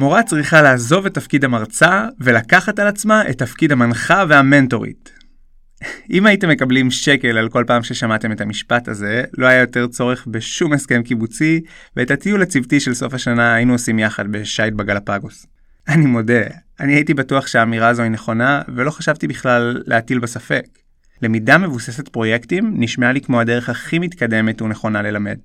המורה צריכה לעזוב את תפקיד המרצה ולקחת על עצמה את תפקיד המנחה והמנטורית. אם הייתם מקבלים שקל על כל פעם ששמעתם את המשפט הזה, לא היה יותר צורך בשום הסכם קיבוצי, ואת הטיול הצוותי של סוף השנה היינו עושים יחד בשייט בגלפגוס. אני מודה, אני הייתי בטוח שהאמירה הזו היא נכונה, ולא חשבתי בכלל להטיל בה. למידה מבוססת פרויקטים נשמעה לי כמו הדרך הכי מתקדמת ונכונה ללמד.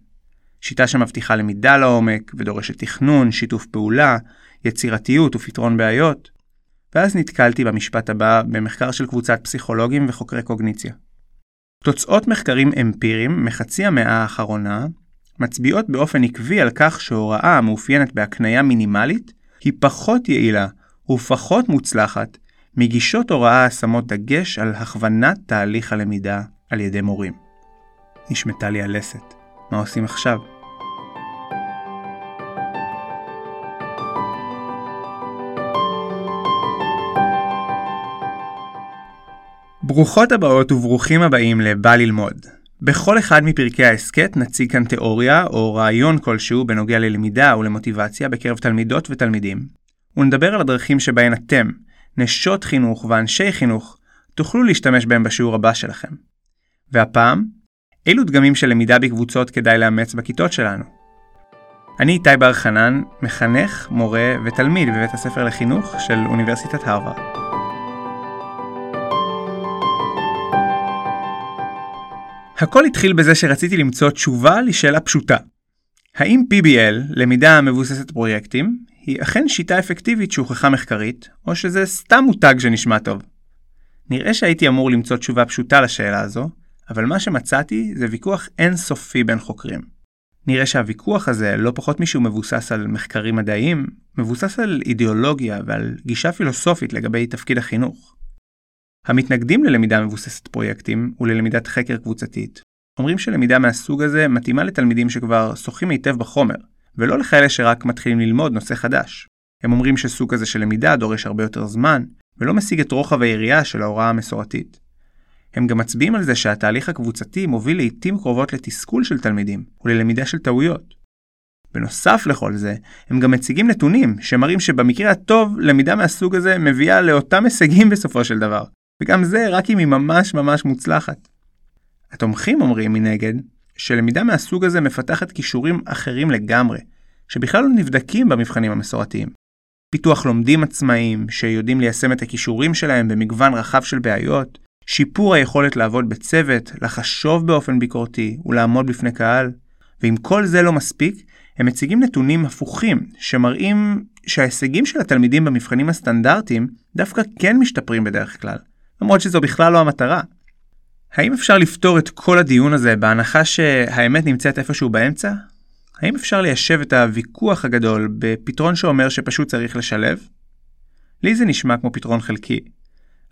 שיטה שמבטיחה למידה לעומק ודורשת תכנון, שיתוף פעולה, יצירתיות ופתרון בעיות. ואז נתקלתי במשפט הבא במחקר של קבוצת פסיכולוגים וחוקרי קוגניציה. תוצאות מחקרים אמפיריים מחצי המאה האחרונה מצביעות באופן עקבי על כך שהוראה המאופיינת בהקניה מינימלית היא פחות יעילה ופחות מוצלחת מגישות הוראה השמות דגש על הכוונת תהליך הלמידה על ידי מורים. נשמטה לי הלסת, מה עושים עכשיו? ברוכות הבאות וברוכים הבאים ל"בא ללמוד". בכל אחד מפרקי ההסכת נציג כאן תיאוריה או רעיון כלשהו בנוגע ללמידה ולמוטיבציה בקרב תלמידות ותלמידים, ונדבר על הדרכים שבהן אתם, נשות חינוך ואנשי חינוך, תוכלו להשתמש בהם בשיעור הבא שלכם. והפעם, אילו דגמים של למידה בקבוצות כדאי לאמץ בכיתות שלנו? אני איתי בר חנן, מחנך, מורה ותלמיד בבית הספר לחינוך של אוניברסיטת הרווארד. הכל התחיל בזה שרציתי למצוא תשובה לשאלה פשוטה. האם PBL, למידה מבוססת פרויקטים, היא אכן שיטה אפקטיבית שהוכחה מחקרית, או שזה סתם מותג שנשמע טוב? נראה שהייתי אמור למצוא תשובה פשוטה לשאלה הזו, אבל מה שמצאתי זה ויכוח אינסופי בין חוקרים. נראה שהוויכוח הזה, לא פחות משהוא מבוסס על מחקרים מדעיים, מבוסס על אידיאולוגיה ועל גישה פילוסופית לגבי תפקיד החינוך. המתנגדים ללמידה מבוססת פרויקטים וללמידת חקר קבוצתית, אומרים שלמידה מהסוג הזה מתאימה לתלמידים שכבר שוחים היטב בחומר, ולא לכאלה שרק מתחילים ללמוד נושא חדש. הם אומרים שסוג כזה של למידה דורש הרבה יותר זמן, ולא משיג את רוחב היריעה של ההוראה המסורתית. הם גם מצביעים על זה שהתהליך הקבוצתי מוביל לעיתים קרובות לתסכול של תלמידים וללמידה של טעויות. בנוסף לכל זה, הם גם מציגים נתונים שמראים שבמקרה הטוב, למידה מהסוג הזה מביאה לאותם הישגים בסופו של דבר, וגם זה רק אם היא ממש ממש מוצלחת. התומכים אומרים מנגד, שלמידה מהסוג הזה מפתחת כישורים אחרים לגמרי, שבכלל לא נבדקים במבחנים המסורתיים. פיתוח לומדים עצמאיים, שיודעים ליישם את הכישורים שלהם במגוון רחב של בעיות, שיפור היכולת לעבוד בצוות, לחשוב באופן ביקורתי ולעמוד בפני קהל. ואם כל זה לא מספיק, הם מציגים נתונים הפוכים, שמראים שההישגים של התלמידים במבחנים הסטנדרטיים דווקא כן משתפרים בדרך כלל. למרות שזו בכלל לא המטרה. האם אפשר לפתור את כל הדיון הזה בהנחה שהאמת נמצאת איפשהו באמצע? האם אפשר ליישב את הוויכוח הגדול בפתרון שאומר שפשוט צריך לשלב? לי זה נשמע כמו פתרון חלקי.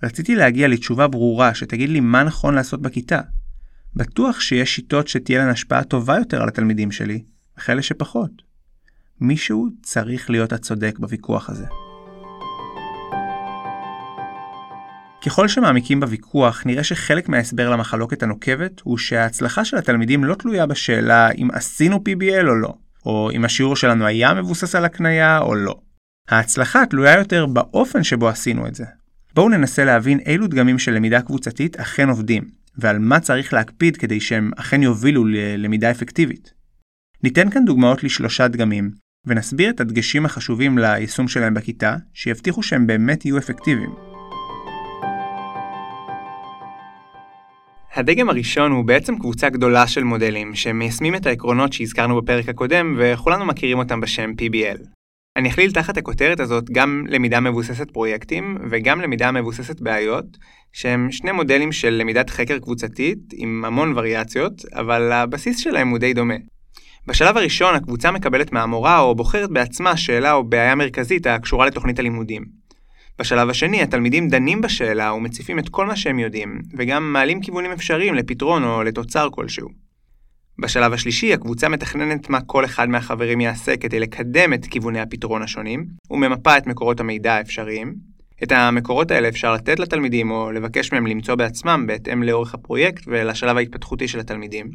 רציתי להגיע לתשובה ברורה שתגיד לי מה נכון לעשות בכיתה. בטוח שיש שיטות שתהיה להן השפעה טובה יותר על התלמידים שלי, וכאלה שפחות. מישהו צריך להיות הצודק בוויכוח הזה. ככל שמעמיקים בוויכוח, נראה שחלק מההסבר למחלוקת הנוקבת הוא שההצלחה של התלמידים לא תלויה בשאלה אם עשינו PBL או לא, או אם השיעור שלנו היה מבוסס על הקנייה או לא. ההצלחה תלויה יותר באופן שבו עשינו את זה. בואו ננסה להבין אילו דגמים של למידה קבוצתית אכן עובדים, ועל מה צריך להקפיד כדי שהם אכן יובילו ללמידה אפקטיבית. ניתן כאן דוגמאות לשלושה דגמים, ונסביר את הדגשים החשובים ליישום שלהם בכיתה, שיבטיחו שהם באמת יהיו אפקטיביים. הדגם הראשון הוא בעצם קבוצה גדולה של מודלים שמיישמים את העקרונות שהזכרנו בפרק הקודם וכולנו מכירים אותם בשם PBL. אני אכליל תחת הכותרת הזאת גם למידה מבוססת פרויקטים וגם למידה מבוססת בעיות, שהם שני מודלים של למידת חקר קבוצתית עם המון וריאציות, אבל הבסיס שלהם הוא די דומה. בשלב הראשון הקבוצה מקבלת מהמורה או בוחרת בעצמה שאלה או בעיה מרכזית הקשורה לתוכנית הלימודים. בשלב השני, התלמידים דנים בשאלה ומציפים את כל מה שהם יודעים, וגם מעלים כיוונים אפשריים לפתרון או לתוצר כלשהו. בשלב השלישי, הקבוצה מתכננת מה כל אחד מהחברים יעשה כדי לקדם את כיווני הפתרון השונים, וממפה את מקורות המידע האפשריים. את המקורות האלה אפשר לתת לתלמידים או לבקש מהם למצוא בעצמם בהתאם לאורך הפרויקט ולשלב ההתפתחותי של התלמידים.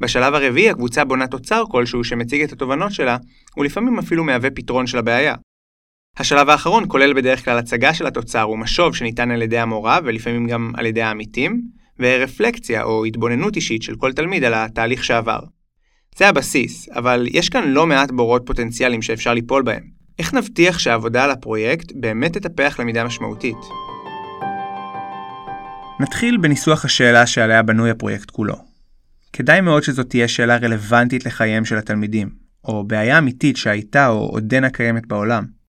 בשלב הרביעי הקבוצה בונה תוצר כלשהו שמציג את התובנות שלה, ולפעמים אפילו מהווה פתרון של הבעיה, השלב האחרון כולל בדרך כלל הצגה של התוצר ומשוב שניתן על ידי המורה ולפעמים גם על ידי העמיתים, ורפלקציה או התבוננות אישית של כל תלמיד על התהליך שעבר. זה הבסיס, אבל יש כאן לא מעט בורות פוטנציאליים שאפשר ליפול בהם. איך נבטיח שהעבודה על הפרויקט באמת תטפח למידה משמעותית? נתחיל בניסוח השאלה שעליה בנוי הפרויקט כולו. כדאי מאוד שזאת תהיה שאלה רלוונטית לחייהם של התלמידים, או בעיה אמיתית שהייתה או עודנה קיימת בעולם.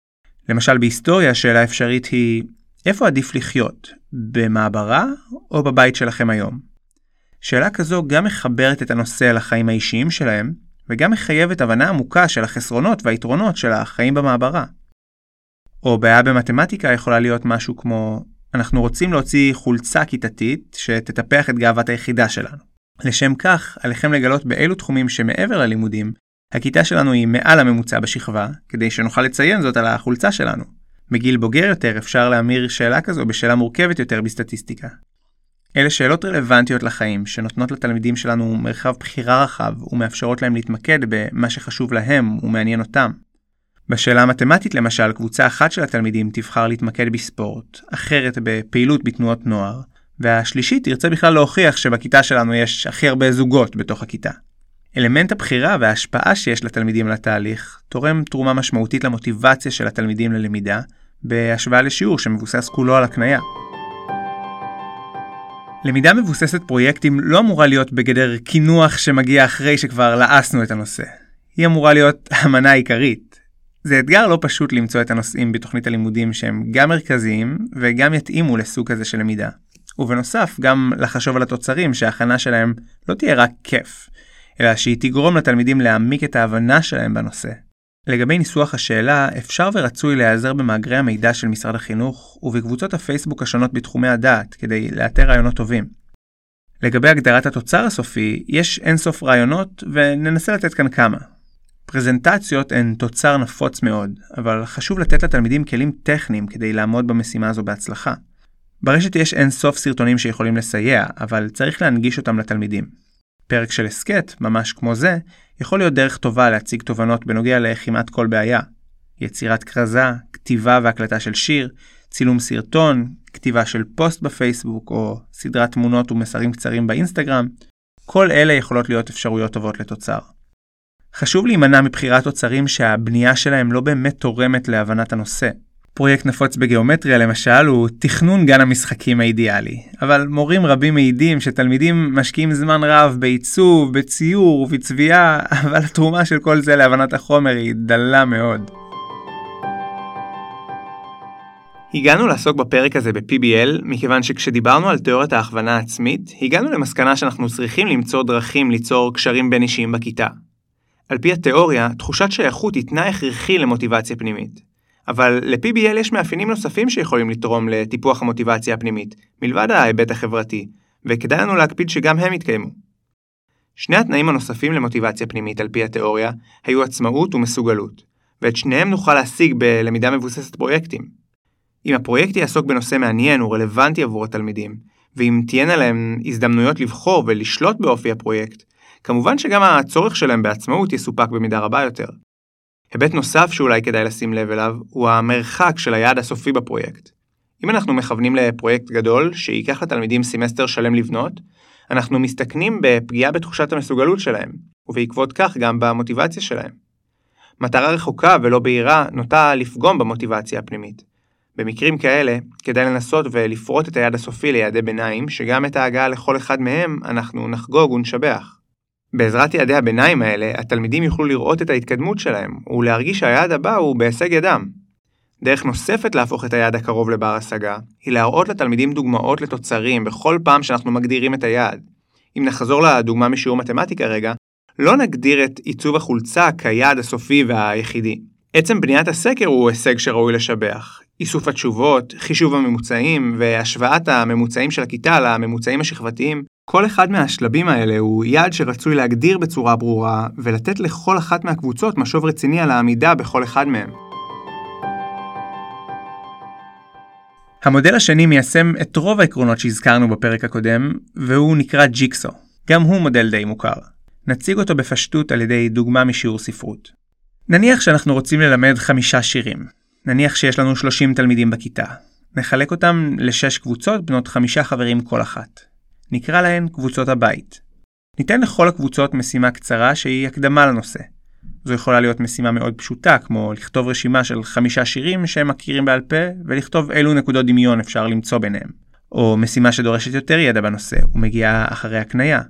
למשל בהיסטוריה השאלה האפשרית היא איפה עדיף לחיות, במעברה או בבית שלכם היום? שאלה כזו גם מחברת את הנושא לחיים האישיים שלהם, וגם מחייבת הבנה עמוקה של החסרונות והיתרונות של החיים במעברה. או בעיה במתמטיקה יכולה להיות משהו כמו אנחנו רוצים להוציא חולצה כיתתית שתטפח את גאוות היחידה שלנו. לשם כך, עליכם לגלות באילו תחומים שמעבר ללימודים, הכיתה שלנו היא מעל הממוצע בשכבה, כדי שנוכל לציין זאת על החולצה שלנו. מגיל בוגר יותר אפשר להמיר שאלה כזו בשאלה מורכבת יותר בסטטיסטיקה. אלה שאלות רלוונטיות לחיים, שנותנות לתלמידים שלנו מרחב בחירה רחב ומאפשרות להם להתמקד במה שחשוב להם ומעניין אותם. בשאלה המתמטית למשל, קבוצה אחת של התלמידים תבחר להתמקד בספורט, אחרת בפעילות בתנועות נוער, והשלישית תרצה בכלל להוכיח שבכיתה שלנו יש הכי הרבה זוגות בתוך הכיתה. אלמנט הבחירה וההשפעה שיש לתלמידים על התהליך תורם תרומה משמעותית למוטיבציה של התלמידים ללמידה, בהשוואה לשיעור שמבוסס כולו על הקנייה. למידה מבוססת פרויקטים לא אמורה להיות בגדר קינוח שמגיע אחרי שכבר לעסנו את הנושא. היא אמורה להיות המנה עיקרית. זה אתגר לא פשוט למצוא את הנושאים בתוכנית הלימודים שהם גם מרכזיים וגם יתאימו לסוג כזה של למידה. ובנוסף, גם לחשוב על התוצרים שההכנה שלהם לא תהיה רק כיף, אלא שהיא תגרום לתלמידים להעמיק את ההבנה שלהם בנושא. לגבי ניסוח השאלה, אפשר ורצוי להיעזר במאגרי המידע של משרד החינוך ובקבוצות הפייסבוק השונות בתחומי הדעת כדי לאתר רעיונות טובים. לגבי הגדרת התוצר הסופי, יש אינסוף רעיונות וננסה לתת כאן כמה. פרזנטציות הן תוצר נפוץ מאוד, אבל חשוב לתת לתלמידים כלים טכניים כדי לעמוד במשימה הזו בהצלחה. ברשת יש אינסוף סרטונים שיכולים לסייע, אבל צריך להנגיש אותם לתלמידים. פרק של הסכת, ממש כמו זה, יכול להיות דרך טובה להציג תובנות בנוגע לכמעט כל בעיה. יצירת כרזה, כתיבה והקלטה של שיר, צילום סרטון, כתיבה של פוסט בפייסבוק או סדרת תמונות ומסרים קצרים באינסטגרם, כל אלה יכולות להיות אפשרויות טובות לתוצר. חשוב להימנע מבחירת תוצרים שהבנייה שלהם לא באמת תורמת להבנת הנושא. פרויקט נפוץ בגיאומטריה למשל הוא תכנון גן המשחקים האידיאלי, אבל מורים רבים מעידים שתלמידים משקיעים זמן רב בעיצוב, בציור ובצביעה, אבל התרומה של כל זה להבנת החומר היא דלה מאוד. הגענו לעסוק בפרק הזה ב-PBL, מכיוון שכשדיברנו על תיאוריית ההכוונה העצמית, הגענו למסקנה שאנחנו צריכים למצוא דרכים ליצור קשרים בין אישיים בכיתה. על פי התיאוריה, תחושת שייכות היא תנאי הכרחי למוטיבציה פנימית. אבל ל-PBL יש מאפיינים נוספים שיכולים לתרום לטיפוח המוטיבציה הפנימית, מלבד ההיבט החברתי, וכדאי לנו להקפיד שגם הם יתקיימו. שני התנאים הנוספים למוטיבציה פנימית על פי התיאוריה היו עצמאות ומסוגלות, ואת שניהם נוכל להשיג בלמידה מבוססת פרויקטים. אם הפרויקט יעסוק בנושא מעניין ורלוונטי עבור התלמידים, ואם תהיינה להם הזדמנויות לבחור ולשלוט באופי הפרויקט, כמובן שגם הצורך שלהם בעצמאות יסופק במידה רבה יותר. היבט נוסף שאולי כדאי לשים לב אליו, הוא המרחק של היעד הסופי בפרויקט. אם אנחנו מכוונים לפרויקט גדול, שייקח לתלמידים סמסטר שלם לבנות, אנחנו מסתכנים בפגיעה בתחושת המסוגלות שלהם, ובעקבות כך גם במוטיבציה שלהם. מטרה רחוקה ולא בהירה נוטה לפגום במוטיבציה הפנימית. במקרים כאלה, כדאי לנסות ולפרוט את היעד הסופי ליעדי ביניים, שגם את ההגעה לכל אחד מהם אנחנו נחגוג ונשבח. בעזרת יעדי הביניים האלה, התלמידים יוכלו לראות את ההתקדמות שלהם, ולהרגיש שהיעד הבא הוא בהישג ידם. דרך נוספת להפוך את היעד הקרוב לבר השגה, היא להראות לתלמידים דוגמאות לתוצרים בכל פעם שאנחנו מגדירים את היעד. אם נחזור לדוגמה משיעור מתמטיקה רגע, לא נגדיר את עיצוב החולצה כיעד הסופי והיחידי. עצם בניית הסקר הוא הישג שראוי לשבח. איסוף התשובות, חישוב הממוצעים והשוואת הממוצעים של הכיתה לממוצעים השכבתיים כל אחד מהשלבים האלה הוא יעד שרצוי להגדיר בצורה ברורה ולתת לכל אחת מהקבוצות משוב רציני על העמידה בכל אחד מהם. המודל השני מיישם את רוב העקרונות שהזכרנו בפרק הקודם, והוא נקרא ג'יקסו. גם הוא מודל די מוכר. נציג אותו בפשטות על ידי דוגמה משיעור ספרות. נניח שאנחנו רוצים ללמד חמישה שירים. נניח שיש לנו 30 תלמידים בכיתה. נחלק אותם לשש קבוצות בנות חמישה חברים כל אחת. נקרא להן קבוצות הבית. ניתן לכל הקבוצות משימה קצרה שהיא הקדמה לנושא. זו יכולה להיות משימה מאוד פשוטה, כמו לכתוב רשימה של חמישה שירים שהם מכירים בעל פה, ולכתוב אילו נקודות דמיון אפשר למצוא ביניהם. או משימה שדורשת יותר ידע בנושא, ומגיעה אחרי הקנייה.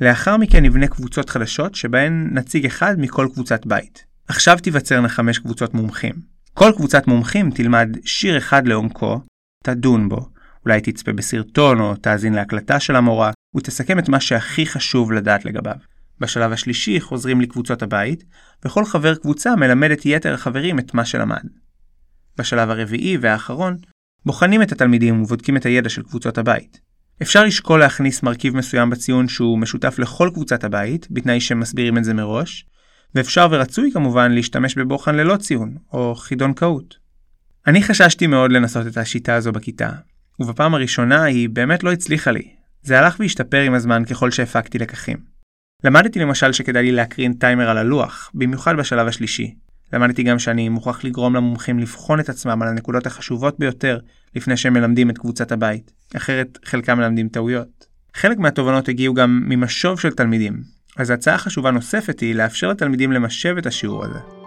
לאחר מכן נבנה קבוצות חדשות שבהן נציג אחד מכל קבוצת בית. עכשיו תיווצרנה חמש קבוצות מומחים. כל קבוצת מומחים תלמד שיר אחד לעומקו, תדון בו, אולי תצפה בסרטון או תאזין להקלטה של המורה, ותסכם את מה שהכי חשוב לדעת לגביו. בשלב השלישי חוזרים לקבוצות הבית, וכל חבר קבוצה מלמד את יתר החברים את מה שלמד. בשלב הרביעי והאחרון, בוחנים את התלמידים ובודקים את הידע של קבוצות הבית. אפשר לשקול להכניס מרכיב מסוים בציון שהוא משותף לכל קבוצת הבית, בתנאי שמסבירים את זה מראש, ואפשר ורצוי כמובן להשתמש בבוחן ללא ציון, או חידון קהות. אני חששתי מאוד לנסות את השיטה הזו בכיתה, ובפעם הראשונה היא באמת לא הצליחה לי. זה הלך והשתפר עם הזמן ככל שהפקתי לקחים. למדתי למשל שכדאי לי להקרין טיימר על הלוח, במיוחד בשלב השלישי. למדתי גם שאני מוכרח לגרום למומחים לבחון את עצמם על הנקודות החשובות ביותר לפני שהם מלמדים את קבוצת הבית, אחרת חלקם מלמדים טעויות. חלק מהתובנות הגיעו גם ממשוב של תלמידים, אז הצעה חשובה נוספת היא לאפשר לתלמידים למשב את השיעור הזה.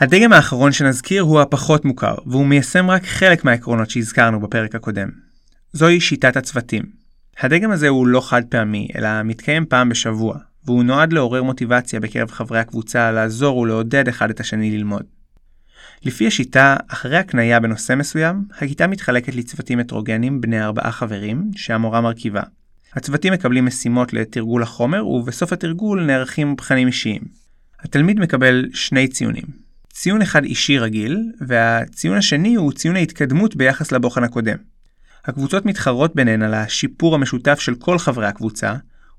הדגם האחרון שנזכיר הוא הפחות מוכר, והוא מיישם רק חלק מהעקרונות שהזכרנו בפרק הקודם. זוהי שיטת הצוותים. הדגם הזה הוא לא חד פעמי, אלא מתקיים פעם בשבוע, והוא נועד לעורר מוטיבציה בקרב חברי הקבוצה לעזור ולעודד אחד את השני ללמוד. לפי השיטה, אחרי הקנייה בנושא מסוים, הכיתה מתחלקת לצוותים הטרוגנים בני ארבעה חברים, שהמורה מרכיבה. הצוותים מקבלים משימות לתרגול החומר, ובסוף התרגול נערכים מבחנים אישיים. התלמיד מקבל שני ציונים. ציון אחד אישי רגיל, והציון השני הוא ציון ההתקדמות ביחס לבוחן הקודם. הקבוצות מתחרות ביניהן על השיפור המשותף של כל חברי הקבוצה,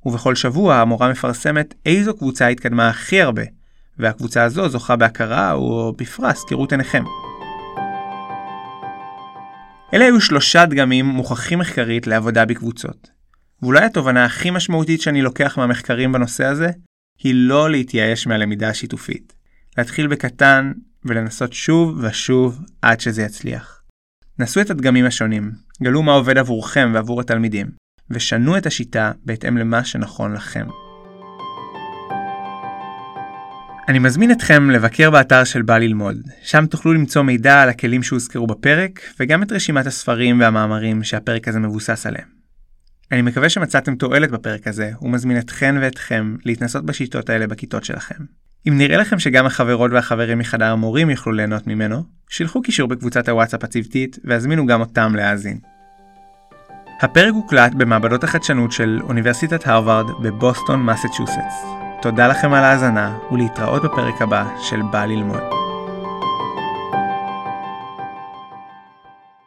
ובכל שבוע המורה מפרסמת איזו קבוצה התקדמה הכי הרבה, והקבוצה הזו זוכה בהכרה או בפרס כראות עיניכם. אלה היו שלושה דגמים מוכחים מחקרית לעבודה בקבוצות. ואולי התובנה הכי משמעותית שאני לוקח מהמחקרים בנושא הזה, היא לא להתייאש מהלמידה השיתופית. להתחיל בקטן ולנסות שוב ושוב עד שזה יצליח. נסו את הדגמים השונים, גלו מה עובד עבורכם ועבור התלמידים, ושנו את השיטה בהתאם למה שנכון לכם. אני מזמין אתכם לבקר באתר של בא ללמוד, שם תוכלו למצוא מידע על הכלים שהוזכרו בפרק, וגם את רשימת הספרים והמאמרים שהפרק הזה מבוסס עליהם. אני מקווה שמצאתם תועלת בפרק הזה, ומזמין אתכן ואתכם להתנסות בשיטות האלה בכיתות שלכם. אם נראה לכם שגם החברות והחברים מחדר המורים יוכלו ליהנות ממנו, שילחו קישור בקבוצת הוואטסאפ הצוותית והזמינו גם אותם להאזין. הפרק הוקלט במעבדות החדשנות של אוניברסיטת הרווארד בבוסטון, מסצ'וסטס. תודה לכם על ההאזנה, ולהתראות בפרק הבא של בא ללמוד.